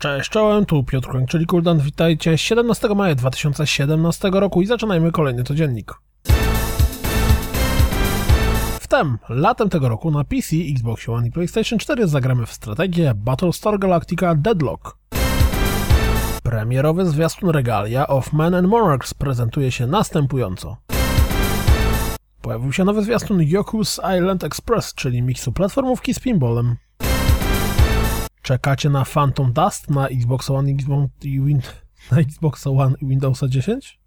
Cześć, czołem, tu Piotr Kłęk, czyli Kuldan, witajcie 17 maja 2017 roku i zaczynajmy kolejny codziennik. Wtem, latem tego roku na PC, Xbox One i PlayStation 4 zagramy w strategię Battlestar Galactica Deadlock. Premierowy zwiastun Regalia of Men and Monarchs prezentuje się następująco. Pojawił się nowy zwiastun Yoku's Island Express, czyli miksu platformówki z pinballem. Czekacie na Phantom Dust na Xbox One i Win na Xbox One i Windowsa 10?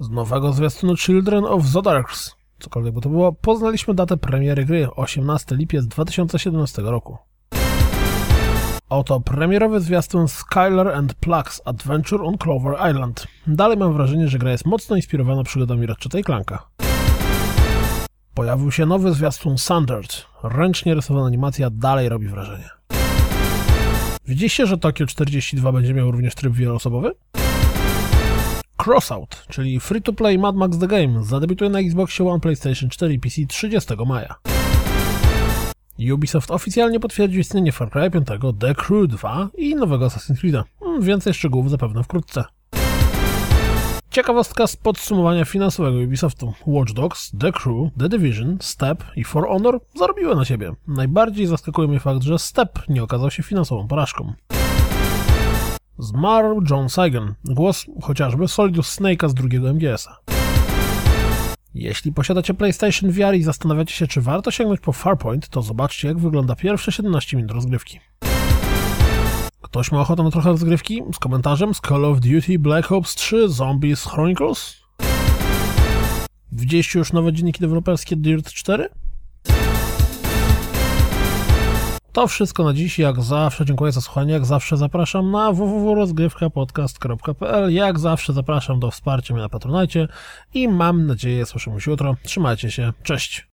Z nowego zwiastunu Children of Zodarks, cokolwiek by to było, poznaliśmy datę premiery gry 18 lipiec 2017 roku. Oto premierowy zwiastun Skylar and Plugs Adventure on Clover Island. Dalej mam wrażenie, że gra jest mocno inspirowana przygodami Ratchet Clanka. Pojawił się nowy zwiastun Sundered. Ręcznie rysowana animacja dalej robi wrażenie. Widzieliście, że Tokio 42 będzie miał również tryb wieloosobowy? Crossout, czyli free-to-play Mad Max The Game, zadebiutuje na Xbox One, PlayStation 4 i PC 30 maja. Ubisoft oficjalnie potwierdził istnienie Far Cry 5, The Crew 2 i nowego Assassin's Creed'a. Więcej szczegółów zapewne wkrótce. Ciekawostka z podsumowania finansowego Ubisoftu. Watch Dogs, The Crew, The Division, Step i For Honor zarobiły na siebie. Najbardziej zaskakuje mnie fakt, że Step nie okazał się finansową porażką. Zmarł John Saigon, głos chociażby Solidus Snake'a z drugiego MGS-a. Jeśli posiadacie PlayStation VR i zastanawiacie się, czy warto sięgnąć po Farpoint, to zobaczcie, jak wygląda pierwsze 17 minut rozgrywki. Ktoś ma ochotę na trochę rozgrywki? Z komentarzem z Call of Duty Black Ops 3 Zombies Chronicles? Widzieliście już nowe dzienniki deweloperskie Dirt 4? To wszystko na dziś. Jak zawsze dziękuję za słuchanie. Jak zawsze zapraszam na www.rozgrywkapodcast.pl Jak zawsze zapraszam do wsparcia mnie na Patronajcie i mam nadzieję słyszymy się jutro. Trzymajcie się. Cześć!